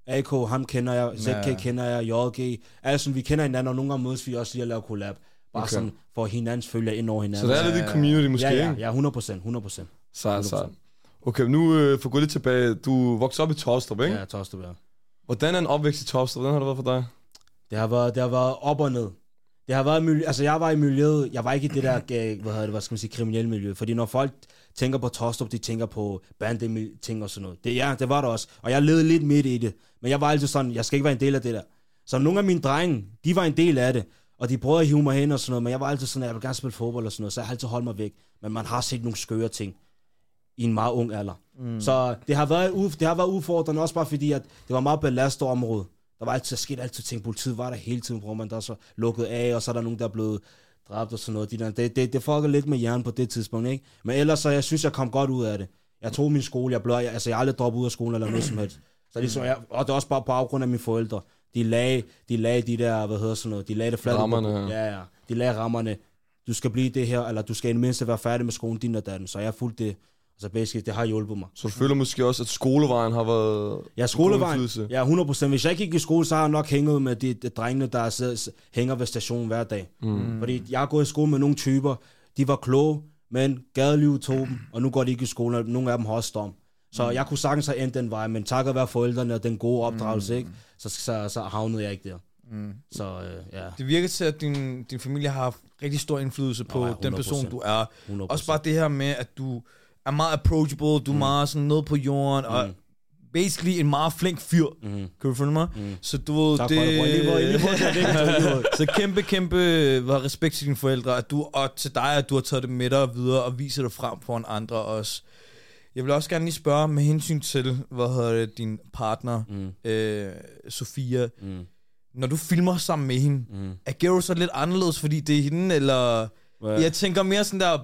AK, ham kender jeg, ZK Ja. kender jeg, JG, altså vi kender hinanden, og nogle gange mødes vi også lige at lave collab. Bare Okay. sådan, for hinandens følger ind over Så hinanden. der er lidt i community måske, ja, ja, ja, 100 procent, 100 procent. Sejt, sejt. Okay, nu øh, for at gå lidt tilbage. Du voksede op i Torstrup, ikke? Ja, Tostrup, ja. Hvordan er en opvækst i Torstrup? Hvordan har det været for dig? Det har været, det har været op og ned. Det har været miljø, altså jeg var i miljøet, jeg var ikke i det der, øh, hvad hedder det, hvad skal man sige, kriminelle miljø. Fordi når folk tænker på Tostrup, de tænker på bande ting og sådan noget. Det, ja, det var det også. Og jeg levede lidt midt i det. Men jeg var altid sådan, jeg skal ikke være en del af det der. Så nogle af mine drenge, de var en del af det. Og de prøvede at hive mig hen og sådan noget. Men jeg var altid sådan, at jeg vil gerne spille fodbold og sådan noget. Så jeg har altid holdt mig væk. Men man har set nogle skøre ting i en meget ung alder. Mm. Så det har, været, det har været udfordrende, også bare fordi, at det var meget belastet område. Der var altid sket altid ting. Politiet var der hele tiden, hvor man der så lukket af, og så er der nogen, der er blevet dræbt og sådan noget. De der, det, det, det fucker lidt med hjernen på det tidspunkt, ikke? Men ellers så, jeg synes, jeg kom godt ud af det. Jeg tog min skole, jeg blev, jeg, altså jeg aldrig droppet ud af skolen eller noget som helst. Så ligesom, jeg, og det er også bare på baggrund af mine forældre. De lagde, de lagde de der, hvad hedder sådan noget, de lagde det fladt. Rammerne, ja. ja. De lagde rammerne. Du skal blive det her, eller du skal i det mindste være færdig med skolen, din og datten. Så jeg har fulgt det så basically, det har hjulpet mig. Så du føler måske også, at skolevejen har været Ja, skolevejen. Ja, 100%. Hvis jeg ikke gik i skole, så har jeg nok hænget med de, de drengene, der sidder, hænger ved stationen hver dag. Mm. Fordi jeg har gået i skole med nogle typer, de var kloge, men gadelivet tog dem, og nu går de ikke i skole, og nogle af dem har også storm. Så mm. jeg kunne sagtens have endt den vej, men takket være forældrene og den gode opdragelse, mm. ikke, så, så, så havnede jeg ikke der. Mm. Så øh, ja. Det virker til, at din, din familie har haft rigtig stor indflydelse på Nå, ja, den person, du er. 100%. Også bare det her med, at du er meget approachable, du er mm. meget sådan noget på jorden, mm. og basically en meget flink fyr. Mm. Kan du følge mig? Mm. Så du ved, tak det... så kæmpe, kæmpe var respekt til dine forældre, at du, og til dig, at du har taget det med dig videre, og viser det frem for en andre også. Jeg vil også gerne lige spørge med hensyn til, hvad hedder det, din partner, mm. øh, Sofia. Mm. Når du filmer sammen med hende, mm. agerer du så lidt anderledes, fordi det er hende, eller... Yeah. Jeg tænker mere sådan der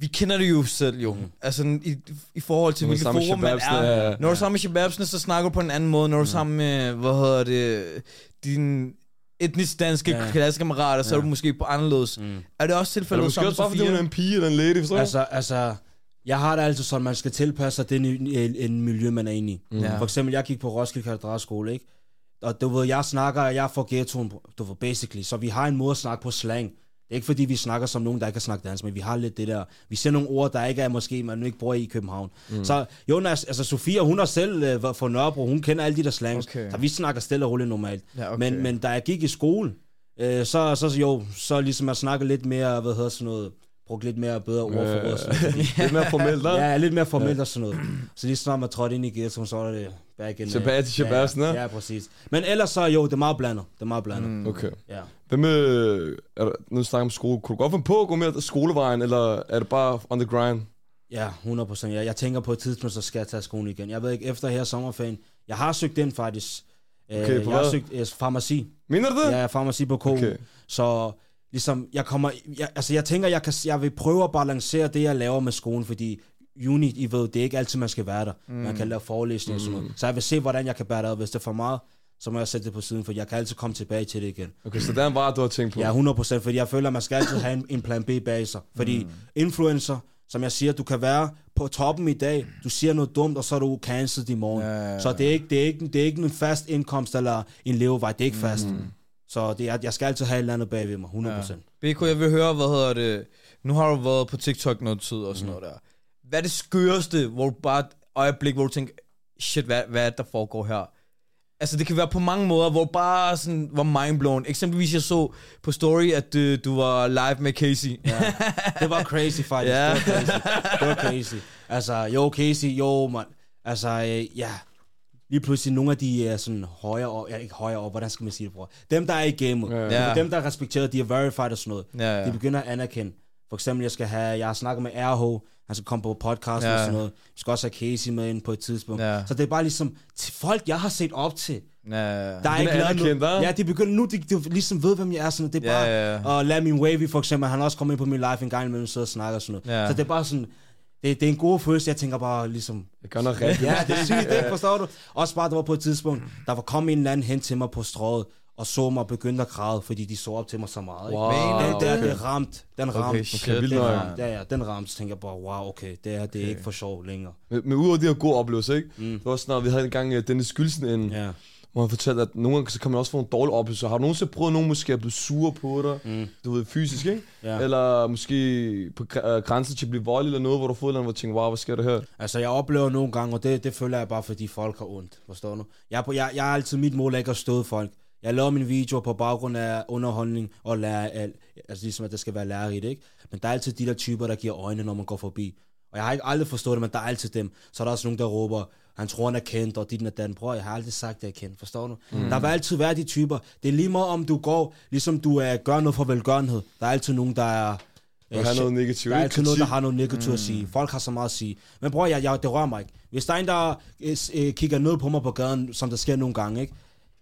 vi kender det jo selv jo. Mm. Altså i, i forhold til, hvilket forum man er. Ja. Når du er sammen med shababsene, så snakker du på en anden måde. Når du er mm. sammen med, hvad hedder det, din etnisk danske ja. klassekammerater, så ja. er du måske på anderledes. Mm. Er det også tilfældet sammen med Sofia? Bare fordi hun er en pige eller en lady, forstår Altså, altså, jeg har det altid sådan, man skal tilpasse sig den en, en miljø, man er inde i. Mm. For eksempel, jeg gik på Roskilde Katedralskole, ikke? Og du ved, jeg snakker, jeg er fra ghettoen, du ved, basically. Så vi har en måde at snakke på slang. Det er ikke fordi, vi snakker som nogen, der ikke kan snakke dansk, men vi har lidt det der... Vi ser nogle ord, der ikke er måske, man ikke bruger i København. Mm. Så Jonas, altså Sofia, hun er selv uh, fra Nørrebro, hun kender alle de der slangs. Okay. Så vi snakker stille og roligt normalt. Ja, okay. men, men da jeg gik i skole, uh, så, så jo, så ligesom jeg snakker lidt mere, hvad hedder sådan noget brugt lidt mere bedre ord for. Øh, lidt mere formelt? Ja, lidt mere formelt ja. og sådan noget. Så lige snart man trådte ind i ghettoen, så var det back in. Tilbage til Shabazz, ja, ja, ja, præcis. Men ellers så, jo, det er meget blandet. Det er meget blandet. Mm. Okay. Ja. Hvem med, er der, nu snakker om skole, kunne du godt finde på at gå mere skolevejen, eller er det bare on the grind? Ja, 100%. Ja. Jeg tænker på et tidspunkt, så skal jeg tage skolen igen. Jeg ved ikke, efter her sommerferien, jeg har søgt ind faktisk. Okay, øh, jeg har søgt uh, farmaci. Mener du det? Ja, farmaci på KU. Okay. Så ligesom, jeg kommer, jeg, altså jeg tænker, jeg, kan, jeg vil prøve at balancere det, jeg laver med skolen, fordi uni, I ved, det er ikke altid, man skal være der. Mm. Man kan lave forelæsning mm. og sådan noget. Mm. Så jeg vil se, hvordan jeg kan bære det ad. Hvis det er for meget, så må jeg sætte det på siden, for jeg kan altid komme tilbage til det igen. Okay, så der er bare, du har tænkt på? Ja, 100%, fordi jeg føler, at man skal altid have en, en plan B bag sig. Fordi mm. influencer, som jeg siger, du kan være på toppen i dag, du siger noget dumt, og så er du cancelled i morgen. Ja, ja, ja. Så det er, ikke, det, er ikke, det er ikke en fast indkomst eller en levevej, det er ikke fast. Mm. Så det er, jeg skal altid have et eller andet bag ved mig, 100%. Ja. BK, jeg vil høre, hvad hedder det, nu har du været på TikTok noget tid og sådan mm. noget der. Hvad er det skøreste, hvor du bare et øjeblik, hvor du tænker, shit, hvad, hvad er det, der foregår her? Altså, det kan være på mange måder, hvor bare sådan var mindblown. Eksempelvis, jeg så på story, at du, du var live med Casey. Ja, det var crazy, faktisk. Ja. Det var crazy. Det var crazy. Altså, jo, Casey, jo, man. Altså, øh, ja, lige pludselig nogle af de er sådan højere op, ja, ikke højere op, hvordan skal man sige det, bror? Dem, der er i gamet, ja. dem, der er respekteret, de er verified og sådan noget, ja, ja. de begynder at anerkende. For eksempel, jeg skal have, jeg har snakket med RH, han skal komme på podcast ja. og sådan noget. Vi skal også have Casey med ind på et tidspunkt. Ja. Så det er bare ligesom, til folk, jeg har set op til. Ja, der er ikke lavet noget. Ja, de begynder nu, de, de, ligesom ved, hvem jeg er. Sådan, det er bare, ja, ja. og lad min Wavy for eksempel, han har også kommet ind på min live en gang imellem, sidder og snakker og sådan noget. Ja. Så det er bare sådan, det, det er en god følelse, jeg tænker bare ligesom... Det gør noget rigtigt. Ja, det er sygt, det, forstår du? Også bare, der var på et tidspunkt, der var kommet en eller anden hen til mig på strået, og så mig begynde at græde, fordi de så op til mig så meget. Wow. Den der, okay. det ramt. Den ramt. Okay, shit. Okay, den. Ja, ja, den ramt. Så tænker jeg bare, wow, okay, det er, det er okay. ikke for sjov længere. Men, men udover de her gode oplevelser, ikke? Mm. Det var sådan, vi havde en gang uh, Dennis Skylsen ind, ja. Hvor han fortalte, at nogle gange så kan man også få en dårlig oplevelse. Har du nogensinde prøvet, at nogen måske er blevet sure på dig? Mm. Du ved, fysisk, ikke? Ja. Eller måske på uh, grænsen til at blive voldelig eller noget, hvor du får noget, hvor du tænker, wow, hvad sker der her? Altså, jeg oplever nogle gange, og det, det føler jeg bare, fordi folk har ondt. Forstår du? Jeg, jeg, jeg er altid mit mål ikke at støde folk. Jeg laver min video på baggrund af underholdning og lære, altså ligesom at det skal være lærerigt, ikke? Men der er altid de der typer, der giver øjne, når man går forbi. Og jeg har ikke aldrig forstået det, men der er altid dem. Så er der også nogen, der råber, han tror, han er kendt, og dit og dan. Bror, jeg har aldrig sagt, at jeg er kendt, forstår du? Mm. Der vil altid være de typer. Det er lige meget, om du går, ligesom du er, gør noget for velgørenhed. Der er altid nogen, der er... Der har noget negativt. Der er altid noget, der har noget negativt mm. at sige. Folk har så meget at sige. Men bror, jeg, jeg, det rører mig ikke. Hvis der er en, der øh, kigger ned på mig på gaden, som der sker nogle gange, ikke?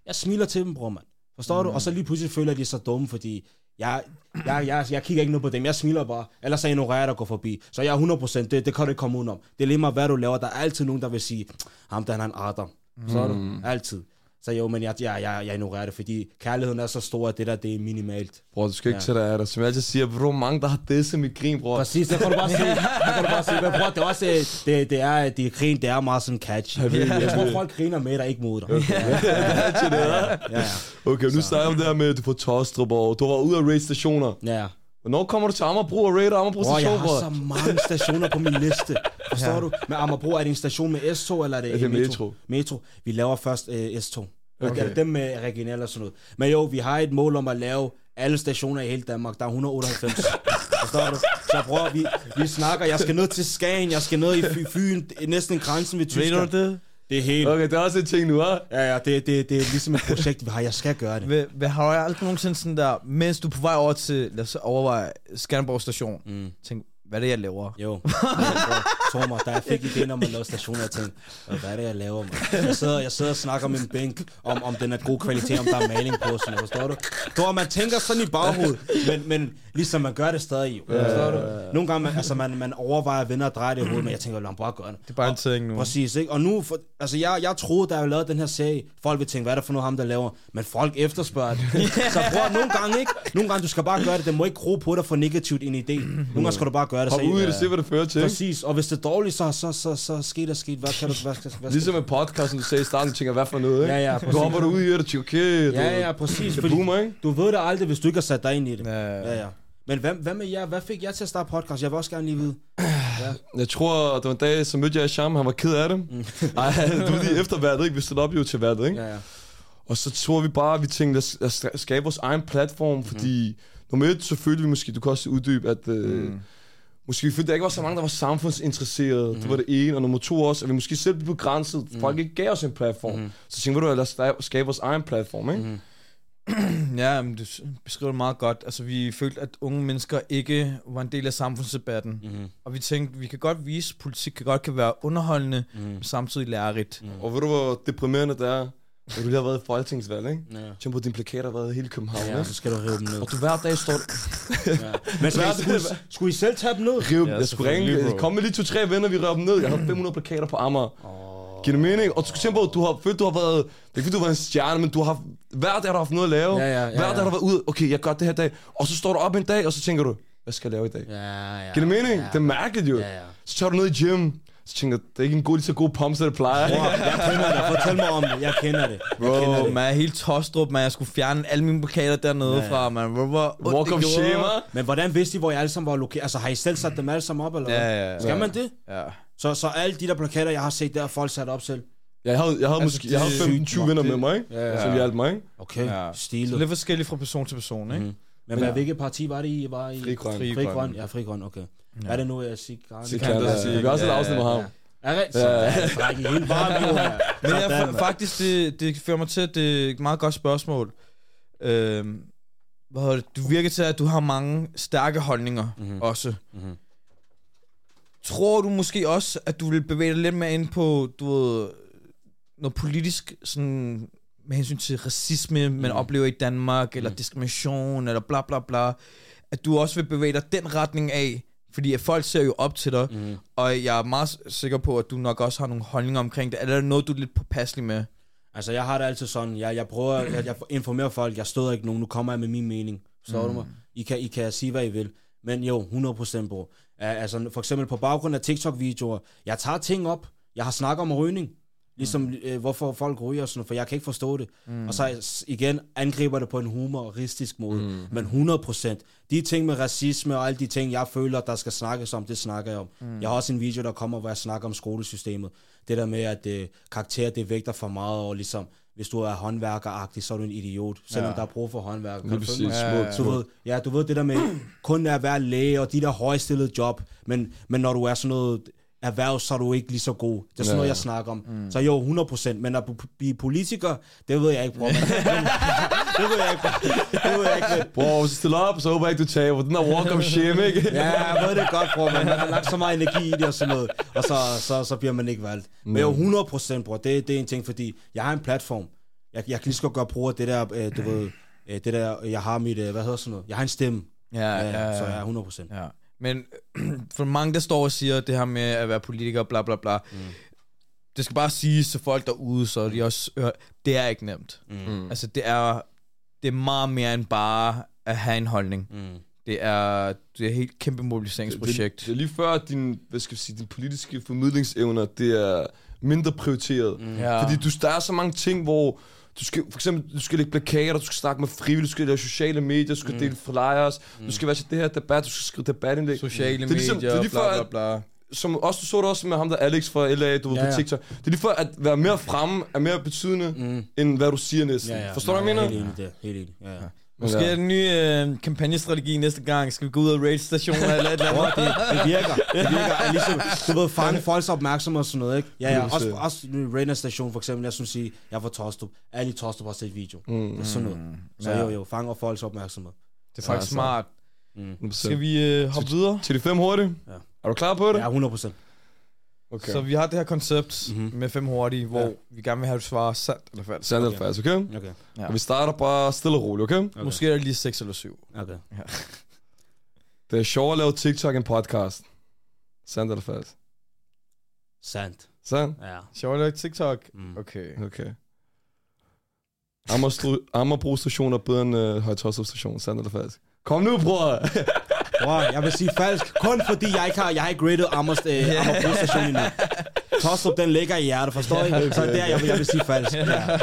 Jeg smiler til dem, bror, mand. Forstår mm. du? Og så lige pludselig føler de så dumme, fordi jeg, jeg, jeg, jeg kigger ikke noget på dem. Jeg smiler bare. Ellers så ignorerer jeg dig og går forbi. Så jeg er 100%, det, det kan du ikke komme udenom. Det er lige meget, hvad du laver. Der er altid nogen, der vil sige, ham der han er en Adam. Mm. Så er du? Altid. Så jo, men jeg, jeg, jeg, jeg ignorerer det, fordi kærligheden er så stor, at det der, det er minimalt. Bror, du skal ikke ja. sætte af dig. Som jeg altid siger, bro, mange der har det som i grin, bror. Præcis, det kan du bare sige. Det kan du bare sige. Men bror, det er også, det, det er, det grin, det er meget sådan catchy. Jeg, ved, jeg tror, folk griner med dig, ikke mod dig. Okay, ja. ja. Okay, nu snakker om det her med, at du får Tostrup, og du var ude af raid stationer. Ja. Hvornår kommer du til Amagerbro og raider Amagerbro station, Jeg har så mange stationer på min liste. Forstår ja. du? Men Amagerbro, er det en station med S-tog, eller er det, er det metro? metro? Metro. Vi laver først uh, S-tog. Okay. Dem med regional og sådan noget. Men jo, vi har et mål om at lave alle stationer i hele Danmark. Der er 198. Forstår du? Så bror, vi, vi snakker. Jeg skal ned til Skagen, jeg skal ned i Fyn, næsten grænsen ved Tyskland. Ved du det? Det er helt... Okay, det er også en ting nu, hva'? Ja, ja, det, det, det er ligesom et projekt, vi har. Jeg skal gøre det. Vil, vil, har jeg aldrig nogensinde sådan der, mens du er på vej over til, lad os overveje, Skanderborg station, mm. tænk, hvad er det, jeg laver? Jo, tror mig, da jeg fik idéen om at lave stationer, jeg tænkte, hvad er det, jeg laver, man? Jeg sidder, jeg sidder og snakker med en bænk, om, om den er god kvalitet, om der er maling på, sådan, forstår du? Tror, man tænker sådan i baghovedet, men, men ligesom man gør det stadig, jo, forstår du? Nogle gange, man, altså, man, man overvejer at vinde og dreje det i hovedet, men jeg tænker, lad mig bare gøre det. Det er bare en ting nu. Præcis, ikke? Og nu, for, altså jeg, jeg troede, da jeg lavede den her serie, folk vil tænke, hvad er det for noget, ham der laver? Men folk efterspørger det. Så bror, nogle gange ikke, nogle gange, du skal bare gøre det, det må ikke gro på dig for negativt en idé. Nogle gange skal du bare gøre det. Hop ud i det, se hvad det fører til. Præcis, og hvis det er dårligt, så, så, så, så sker der sket. Hvad kan du, hvad, hvad, hvad ligesom med podcasten, du sagde i starten, tænker, hvad for noget, ikke? Ja, ja, præcis. Du hopper du ud i det, tænker, okay, Ja, ja, præcis. Det boomer, ikke? Du ved det aldrig, hvis du ikke har sat dig ind i det. Ja, ja. ja. Men hvad, hvad med jer? Hvad fik jeg til at starte podcast? Jeg vil også gerne lige vide. Ja. Jeg tror, det var en dag, så mødte jeg Sham, han var ked af det. Mm. Ej, du ved lige efter værtet, ikke? Vi stod op jo til værtet, ikke? Ja, ja. Og så tror vi bare, at vi tænkte at skabe vores egen platform, fordi mm. nummer et, vi måske, du kan også uddybe, at øh, mm. Måske vi følte, at der ikke var så mange, der var samfundsinteresserede. Mm. Det var det ene. Og nummer to også, at vi måske selv blev begrænset. Mm. Folk ikke gav os en platform. Mm. Så tænkte vi, lad os skabe vores egen platform, ikke? Mm. ja, men du beskriver det meget godt. Altså, vi følte, at unge mennesker ikke var en del af samfundsdebatten. Mm-hmm. Og vi tænkte, vi kan godt vise, at politik kan godt kan være underholdende, mm. men samtidig lærerigt. Mm. Og ved du, hvor deprimerende det er? Og du lige har været i folketingsvalg, ikke? Ja. Tænk på, dine plakater har været i hele København, ja, så skal du rive dem ned. Og du hver dag står... ja. Men skal I, skulle, skulle I selv tage dem ned? Rive, ja, jeg skulle ringe. Kom med lige to-tre venner, vi rev dem ned. Jeg havde 500 plakater på Amager. Oh. Giver det mening? Og du tænke på, du har følt, du har været... Det er ikke, du har været en stjerne, men du har hver dag har du haft noget at lave. Ja, ja, ja, hver dag har du været ude. Okay, jeg gør det her dag. Og så står du op en dag, og så tænker du, hvad skal jeg lave i dag? Ja, ja, Giver det mening? Ja. Det er mærkeligt jo. Ja, ja. Så tager du ned i gym. Så tænker jeg, det er ikke en god, så god pump, som det plejer. Bro, jeg kender det. Fortæl mig om det. Jeg kender det. Jeg Bro, kender det. man er helt tostrup, man. Jeg skulle fjerne alle mine plakater dernede ja. fra, man. Hvor Walk of shame, Men hvordan vidste I, hvor I alle sammen var lokeret? Altså, har I selv sat dem alle sammen op, eller hvad? Ja, ja, Skal ja. man det? Ja. Så, så alle de der plakater, jeg har set, der er folk sat op selv? Jeg havde, jeg havde altså, måske jeg havde 25 venner med mig, ikke? Ja, ja. som hjalp mig. Ikke? Okay, ja. stilet. Så lidt forskelligt fra person til person, ikke? Mm-hmm. Men hvad, ja. hvilket parti var det I? Var I Fri Grøn. Fri Grøn, ja, Fri Grøn, okay. Ja. Hvad er det nu, jeg siger? Vi kan også et afsnit med ham. Ja, rigtigt. Er det helt varmt, jo. Men jeg, faktisk, det, det fører mig til, at det er et meget godt spørgsmål. Øhm, hvad det? Du virker til, at du har mange stærke holdninger mm-hmm. også. Mm-hmm. Tror du måske også, at du vil bevæge dig lidt mere ind på, du ved, noget politisk, sådan med hensyn til racisme, man mm. oplever i Danmark, eller mm. diskrimination, eller bla bla bla, at du også vil bevæge dig den retning af, fordi at folk ser jo op til dig, mm. og jeg er meget sikker på, at du nok også har nogle holdninger omkring det. Er der noget, du er lidt påpasselig med? Altså, jeg har det altid sådan, jeg, jeg prøver, jeg, jeg informerer folk, jeg støder ikke nogen, nu kommer jeg med min mening. Så mm. du mig? I kan, I kan sige, hvad I vil. Men jo, 100% bro. Altså, for eksempel på baggrund af TikTok-videoer, jeg tager ting op, jeg har snakket om rygning, Ligesom, mm. øh, hvorfor folk ryger sådan for jeg kan ikke forstå det. Mm. Og så igen angriber det på en humoristisk måde. Mm. Men 100%. De ting med racisme og alle de ting, jeg føler, der skal snakkes om, det snakker jeg om. Mm. Jeg har også en video, der kommer, hvor jeg snakker om skolesystemet. Det der med, at øh, karakterer, det vægter for meget, og ligesom, hvis du er håndværkeragtig, så er du en idiot, selvom Ja. der er brug for håndværker. Lige Kan du præcis. mig? Smukt, Ja, Du ved, ja, du ved det der med kun at være læge og de der højstillede job, men, men når du er sådan noget erhverv, så er du ikke lige så god. Det er sådan Ja. noget, jeg snakker om. Mm. Så jo, 100%, men at blive politiker, det ved jeg ikke, bror. Det ved jeg ikke, det ved jeg ikke. Bro, hvis du stiller op, så håber jeg ikke, du taber. Den der walk of shame, ikke? Ja, jeg ved det godt, bror, men man har lagt så meget energi i det og sådan noget, og så, så, så bliver man ikke valgt. Men jo, 100% bror, det, det er en ting, fordi jeg har en platform. Jeg, jeg kan lige så godt gøre brug af det der, øh, du ved, øh, det der, jeg har mit, øh, hvad hedder sådan noget, jeg har en stemme. Ja, ja, ja. Så jeg er 100%. Ja. Men for mange, der står og siger det her med at være politiker, bla bla bla. Mm. Det skal bare siges til folk derude, så de også hører, det er ikke nemt. Mm. Altså, det er, det er meget mere end bare at have en holdning. Mm. Det er, det er et helt kæmpe mobiliseringsprojekt. Det, det er lige før, din, hvad skal vi sige, din politiske formidlingsevner, det er mindre prioriteret. Mm. Ja. Fordi du, der er så mange ting, hvor du skal, for eksempel, du skal lægge plakater, du skal snakke med frivillige, du skal lave sociale medier, du skal mm. dele flyers, mm. du skal være til det her debat, du skal skrive debatindlæg. Sociale Det er ligesom- medier, det er lige bla før, bla at- bla. Som også, du så det også med ham der Alex fra LA, du ved, Ja, på. TikTok. Det er lige for at være mere fremme, er mere betydende, mm. end hvad du siger næsten. Ja, ja. Forstår du, hvad jeg er mener? Helt enig det. Helt enig. Ja, ja. Måske Ja. er det en ny øh, kampagnestrategi næste gang. Skal vi gå ud og raid stationer eller et eller andet? det, det virker. Det virker. Ligesom, du ved, fange folks opmærksomhed og sådan noget, ikke? Ja, ja. Også, 100%. også Rainer Station, for eksempel. Jeg synes sige, jeg er fra Tostrup. Alle i Tostrup har set video. Mm. Det er sådan noget. Så Ja. jo, jo, fanger folks opmærksomhed. Det er faktisk smart. Mm. Skal vi øh, hoppe videre? Til de fem hurtigt? Ja. Er du klar på det? Ja, 100 procent. Okay. Så vi har det her koncept mm-hmm. med fem hurtige, hvor Ja. vi gerne vil have, at du svarer sandt eller falsk. Sandt eller falsk, okay? Okay. Ja. Og vi starter bare stille og roligt, okay? Okay. Måske er det lige seks eller syv. Okay. Det er sjovt at lave TikTok en podcast. Sandt eller falsk? Sandt. Sandt? Ja. Sjovt at TikTok? Mm. Okay. Okay. Amager- Amagerbro station er bedre end uh, Højtostrup station. Sandt eller falsk? Kom nu, bror! Bror, jeg vil sige falsk, kun fordi jeg ikke har, jeg har ikke rated Amers, øh, Amagerbro station endnu. Tostrup, den ligger i hjertet, forstår I? Så der, jeg vil, jeg vil sige falsk. Ja.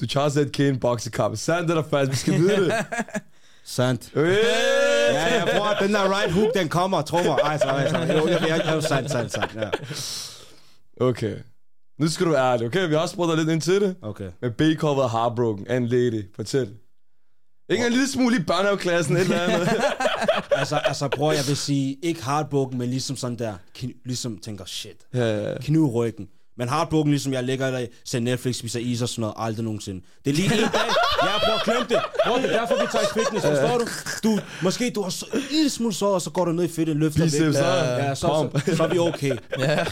du Charles ZK en boksekamp. Sandt eller falsk? Vi skal vide det. Sandt. Øh! Ja, jeg bror, den der right hook, den kommer, tro mig. Ej, så, ej, så. Jo, jeg, jeg, jeg, sandt, sandt, sandt, ja. Okay. Nu skal du være ærlig, okay? Vi har også spurgt dig lidt ind til det. Okay. Med B-coveret Heartbroken af en lady. Fortæl. Ikke en lille smule i børnehaveklassen, et eller andet. Altså, altså, bror, jeg vil sige, ikke hardboken, men ligesom sådan der, ligesom tænker, shit, ja, ja, ja. kniv i ryggen. Men hardboken, ligesom jeg ligger der, ser Netflix, spiser is og sådan noget, aldrig nogensinde. Det er lige en dag, ja, bror, glem det. Bror, det er derfor, vi tager i fitness, forstår du? Du, måske du har så, en lille smule så, og så går du ned i fitness, løfter Biceps, vægt. så- ja, så, så, så, er vi okay.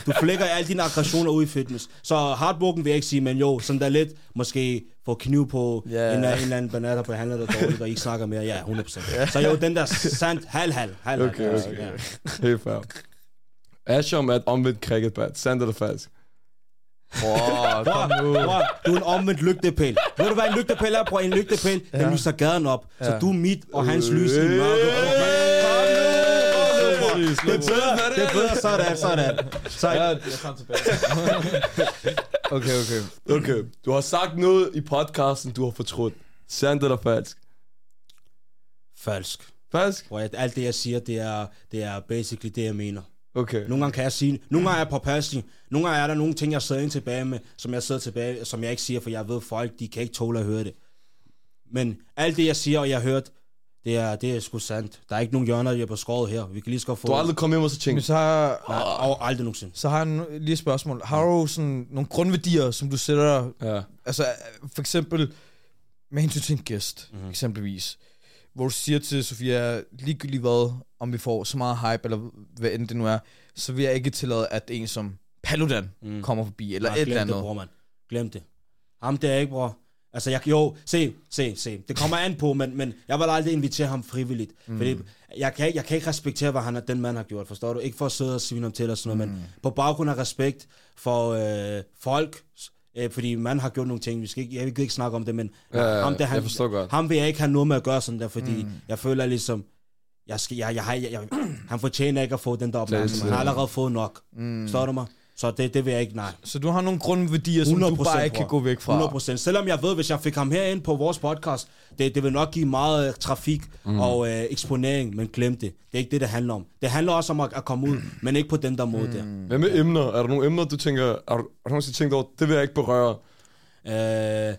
Du flækker alle dine aggressioner ud i fitness. Så hardboken vil jeg ikke sige, men jo, sådan der lidt, måske få kniv på Ja. en, en eller anden banat, der behandler dig dårligt, og ikke snakker mere. Ja, 100%. Så jo, den der sandt, halv, halv, Okay, okay. Ja. Helt fair. Asham er et omvendt cricketbat. Sandt eller falsk? Bror, kom nu. Bror, du er en omvendt lygtepæl. Ved du, hvad en lygtepæl er, bror? En lygtepæl, den lyser gaden op. Så du er mit, og hans lys i mørket. Kom nu, kom nu, bror. Det er bedre, det er bedre, sådan, sådan. Så, Ja, jeg kom tilbage. okay, okay. Okay. Du har sagt noget i podcasten, du har fortrudt. Sandt eller falsk? falsk. Falsk? Bror, alt det, jeg siger, det er, det er basically det, jeg mener. Okay. Nogle gange kan jeg sige, nogle gange er jeg påpasselig, nogle gange er der nogle ting, jeg sidder ind tilbage med, som jeg sidder tilbage, som jeg ikke siger, for jeg ved, folk, de kan ikke tåle at høre det. Men alt det, jeg siger, og jeg har hørt, det er, det er sgu sandt. Der er ikke nogen hjørner, der er på skåret her. Vi kan lige så få... Du har aldrig kommet hjem og så Men tænkt, så har, Nej, og aldrig nogensinde. så har jeg lige et spørgsmål. Har du sådan nogle grundværdier, som du sætter... ja. Altså, for eksempel med hensyn til en gæst, mm-hmm. eksempelvis. Hvor du siger til Sofia, ligegyldigt hvad, om vi får så meget hype, eller hvad end det nu er, så vil jeg ikke tillade, at en som Paludan mm. kommer forbi, eller Nej, et glem eller det, andet. bror, mand. Glem det. Ham der ikke, bror. Altså, jeg, jo, se, se, se. Det kommer an på, men, men jeg vil aldrig invitere ham frivilligt. Mm. Fordi jeg kan, jeg kan ikke respektere, hvad han, den mand har gjort, forstår du? Ikke for at sidde og svine ham til og sådan noget, men på baggrund af respekt for øh, folk, øh, fordi man har gjort nogle ting, vi skal ikke, jeg vil ikke snakke om det, men Ja, ja, ham, der, han, jeg godt. ham vil jeg ikke have noget med at gøre sådan der, fordi mm. jeg føler ligesom, jeg skal, jeg, jeg, har- jeg, jeg, han fortjener ikke at få den der opmærksomhed. Han har allerede fået nok. Mm. Forstår du mig? Så det, det vil jeg ikke, nej. Så du har nogle grundværdier, som du bare ikke kan gå væk fra. 100%. Selvom jeg ved, hvis jeg fik ham herind på vores podcast, det, det vil nok give meget øh, trafik mm. og øh, eksponering, men glem det. Det er ikke det, det handler om. Det handler også om at, at komme ud, men ikke på den der måde mm. der. Hvad med emner? Er der nogle emner, du tænker, har du, har du nogensinde tænkt over, det vil jeg ikke berøre? Øh,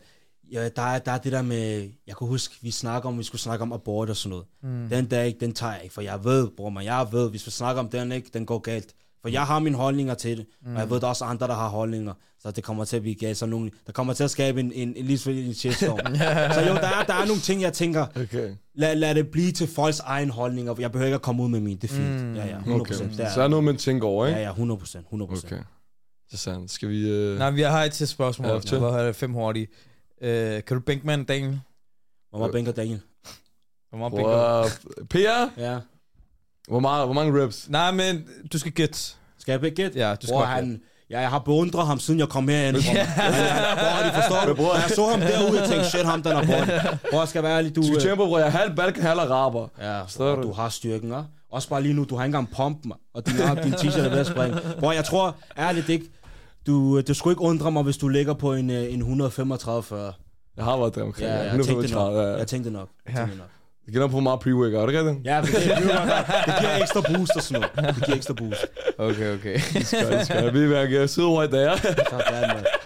ja, der, er, der er det der med, jeg kunne huske, vi snakker om, vi skulle snakke om abort og sådan noget. Mm. Den dag, den tager jeg ikke, for jeg ved, bror man, jeg ved, hvis vi snakker om den ikke, den går galt. For jeg har mine holdninger til det, mm. og jeg ved, der er også andre, der har holdninger, så det kommer til at blive galt. Så nogle, der kommer til at skabe en, en, en, en, en shitstorm. så jo, der er, der er nogle ting, jeg tænker, okay. lad, lad det blive til folks egen holdninger. Jeg behøver ikke at komme ud med min, det er fint. Mm. Ja, ja, 100%. Okay. Der er, så er noget, man tænker over, ikke? Ja, ja, 100 procent, 100 Okay. Det er sandt. Skal vi... Uh... Nej, vi har et til spørgsmål. Ja, har det fem hurtige. Uh, kan du bænke med en Daniel? Hvor meget bænker Daniel? Hvor meget bænker. Per? Ja. Hvor, meget, hvor mange reps? Nej, men du skal gætte. Skal jeg gætte? Ja, du skal Bror, han, ja, jeg har beundret ham, siden jeg kom herind. Bror, bror, de forstår du? Bror, jeg så ham derude og tænkte, shit, ham den er bror. Bror, skal være ærlig, du... Du skal tænke på, bror, jeg er halv balkan, halv araber. Ja, bror, du har styrken, ja? Også bare lige nu, du har ikke engang pump, man. Og din, din t-shirt er ved at springe. Bror, jeg tror ærligt ikke, du, du skulle ikke undre mig, hvis du ligger på en, øh, en 135-40. Jeg har været der omkring. Ja, jeg, jeg tænkte nok. Jeg tænkte nok. Jeg tænkte nok. Det giver på meget pre-workout, ikke det? Ja, det, det, det giver ekstra boost og sådan noget. Det giver ekstra boost. Okay, okay. Skal, skal. Vi vil sidde over i dag.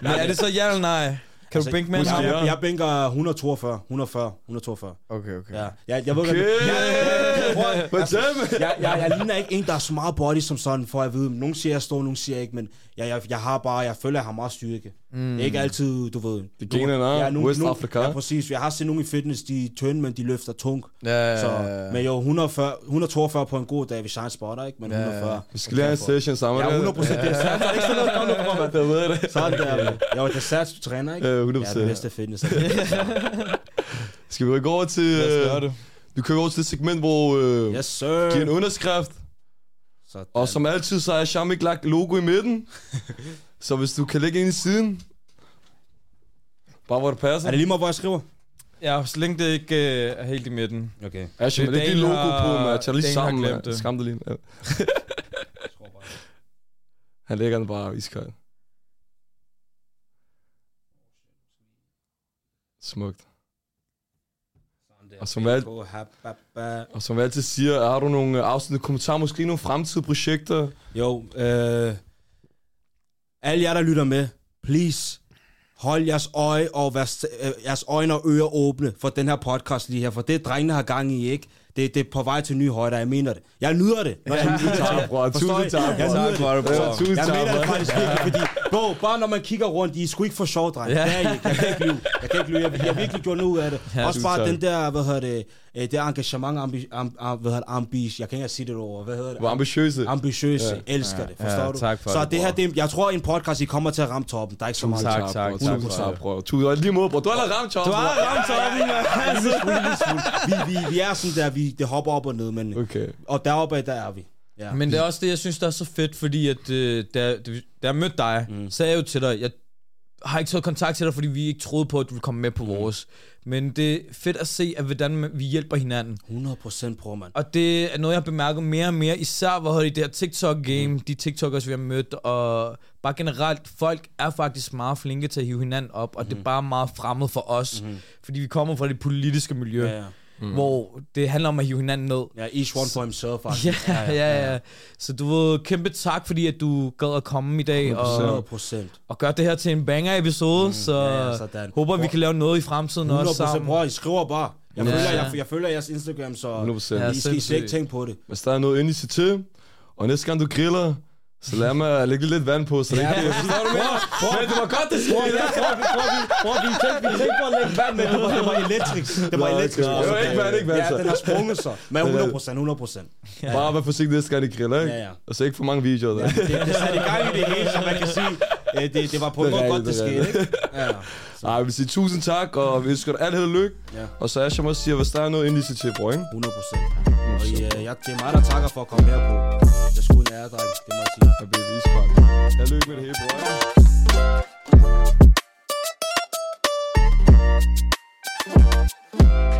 Men er det så ja eller nej? Kan altså, du bænke med jeg, jeg, jeg bænker 142, 140, 142. Okay, okay. Ja, jeg, jeg ved, okay. Jeg, jeg, altså, jeg, jeg, jeg ligner ikke en, der er så meget body som sådan, for at vide. Nogle siger, jeg står, nogle siger ikke, men jeg, jeg, jeg har bare, jeg føler, jeg har meget styrke. Mm. Det er ikke altid, du ved. Det gener, ja, nogle, West Africa. Ja, præcis. Jeg har set nogle i fitness, de er tynde, men de løfter tung. Ja, så, men jo, 140, 142 på en god dag, hvis jeg spotter, ikke? Men 140. Vi skal lige have en session sammen. Ja, 100 procent. Det er sandt. Der er ikke sådan noget, kom nu på mig. Det ved det. Sådan der. Jo, det er sats, du træner, ikke? Ja, 100 Ja, det bedste fitness. skal vi gå over til... Lad os gøre det. Vi kører over til det segment, hvor øh, yes, sir. giver en underskrift. Sådan. Og som altid, så er Shamik lagt logo i midten. så hvis du kan lægge ind i siden. Bare hvor det passer. Er det lige meget, hvor jeg skriver? Ja, så længe det ikke øh, er helt i midten. Okay. Men det er ikke logo på, men jeg tager lige sammen. Det. Skam det lige. Ja. Han lægger den bare iskold. Smukt. Og som, alt, og som jeg altid siger, har du nogle afsnit kommentarer, måske nogle fremtidige projekter? Jo, øh, alle jer, der lytter med, please, hold jeres øje og vær, øh, jeres øjne og ører åbne for den her podcast lige her, for det drengene har gang i, ikke? Det, det er på vej til nye højder, jeg mener det. Jeg nyder det, når jeg nyder det. bror. Tusind tak, Jeg nyder det. bror. Tusind Jeg mener det faktisk virkelig, fordi, bro, bare når man kigger rundt, I er sgu ikke for sjov, dreng. Ja. Det er I ikke. Jeg kan ikke lyve. Jeg kan ikke lyve. Jeg, jeg har virkelig gjort noget ud af det. Ja, Også bare den der, hvad hedder det, øh, det engagement, ambi, am, am, hvad hedder ambis, jeg kan ikke sige det over, hvad hedder det? Hvor ambitiøse. Ambitiøse, ja. elsker ja. det, forstår ja, du? tak for så det, det her, det, jeg tror, en podcast, I kommer til at ramme toppen. Der er ikke så meget. Tak, tak, tak, tak, bror. Tusind lige mod, bror. Du har ramt toppen. Du har ramt toppen, vi, vi, vi er sådan der, vi, det hopper op og ned, men, Okay. og deroppe, der er vi. Ja. Men det er også det, jeg synes, der er så fedt, fordi at, øh, da, da jeg mødte dig, mm. så er jeg jo til dig, jeg har ikke taget kontakt til dig, fordi vi ikke troede på, at du ville komme med på mm. vores. Men det er fedt at se, at hvordan vi hjælper hinanden. 100% bror, mand. Og det er noget, jeg har bemærket mere og mere, især hvor i det her TikTok-game, mm. de TikTokers, vi har mødt, og bare generelt, folk er faktisk meget flinke til at hive hinanden op, og mm. det er bare meget fremmed for os, mm. fordi vi kommer fra det politiske miljø. Ja, ja. Mm. Hvor det handler om at hive hinanden ned. Ja, each one for himself, faktisk. Ja, ja, ja, ja. Så du ved, kæmpe tak, fordi at du gad at komme i dag 100%. og, 100%. og gøre det her til en banger-episode. Mm, så ja, ja, sådan. håber, vi kan lave noget i fremtiden 100%, også sammen. bror, I skriver bare. Jeg, Ja. følger, jeg, jeg følger jeres Instagram, så 100%. I skal I slet ikke tænke på det. Hvis der er noget initiativ, og næste gang du griller, så lad mig lægge lidt vand på, så det ikke bliver... Forstår du mere? Men det var godt, det skete. prøv, vi tænkte, vi tænkte på at lægge vand med, det var, det var elektrisk. Det var elektrisk. Det var ikke vand, ikke vand, Ja, den har sprunget så. Men 100 procent, 100 procent. Bare vær forsigtig næste gang, I griller, ikke? Ja, ja. Og så ikke for mange videoer der. Det, det gang i det hele, så man kan sige, øh, det, det var på det noget godt, det skete. Ja. Så. Ej, vi siger tusind tak, og vi ønsker dig alt held og lykke. Ja. Og så Asham også siger, hvis der er noget indlæse til, bror, ikke? 100 procent. Og øh, ja, jeg, det er mig, der takker for at komme her på. Jeg skulle en ære, dreng. Det må jeg sige. Og blive vispart. Jeg lykke med det hele, bror. Thank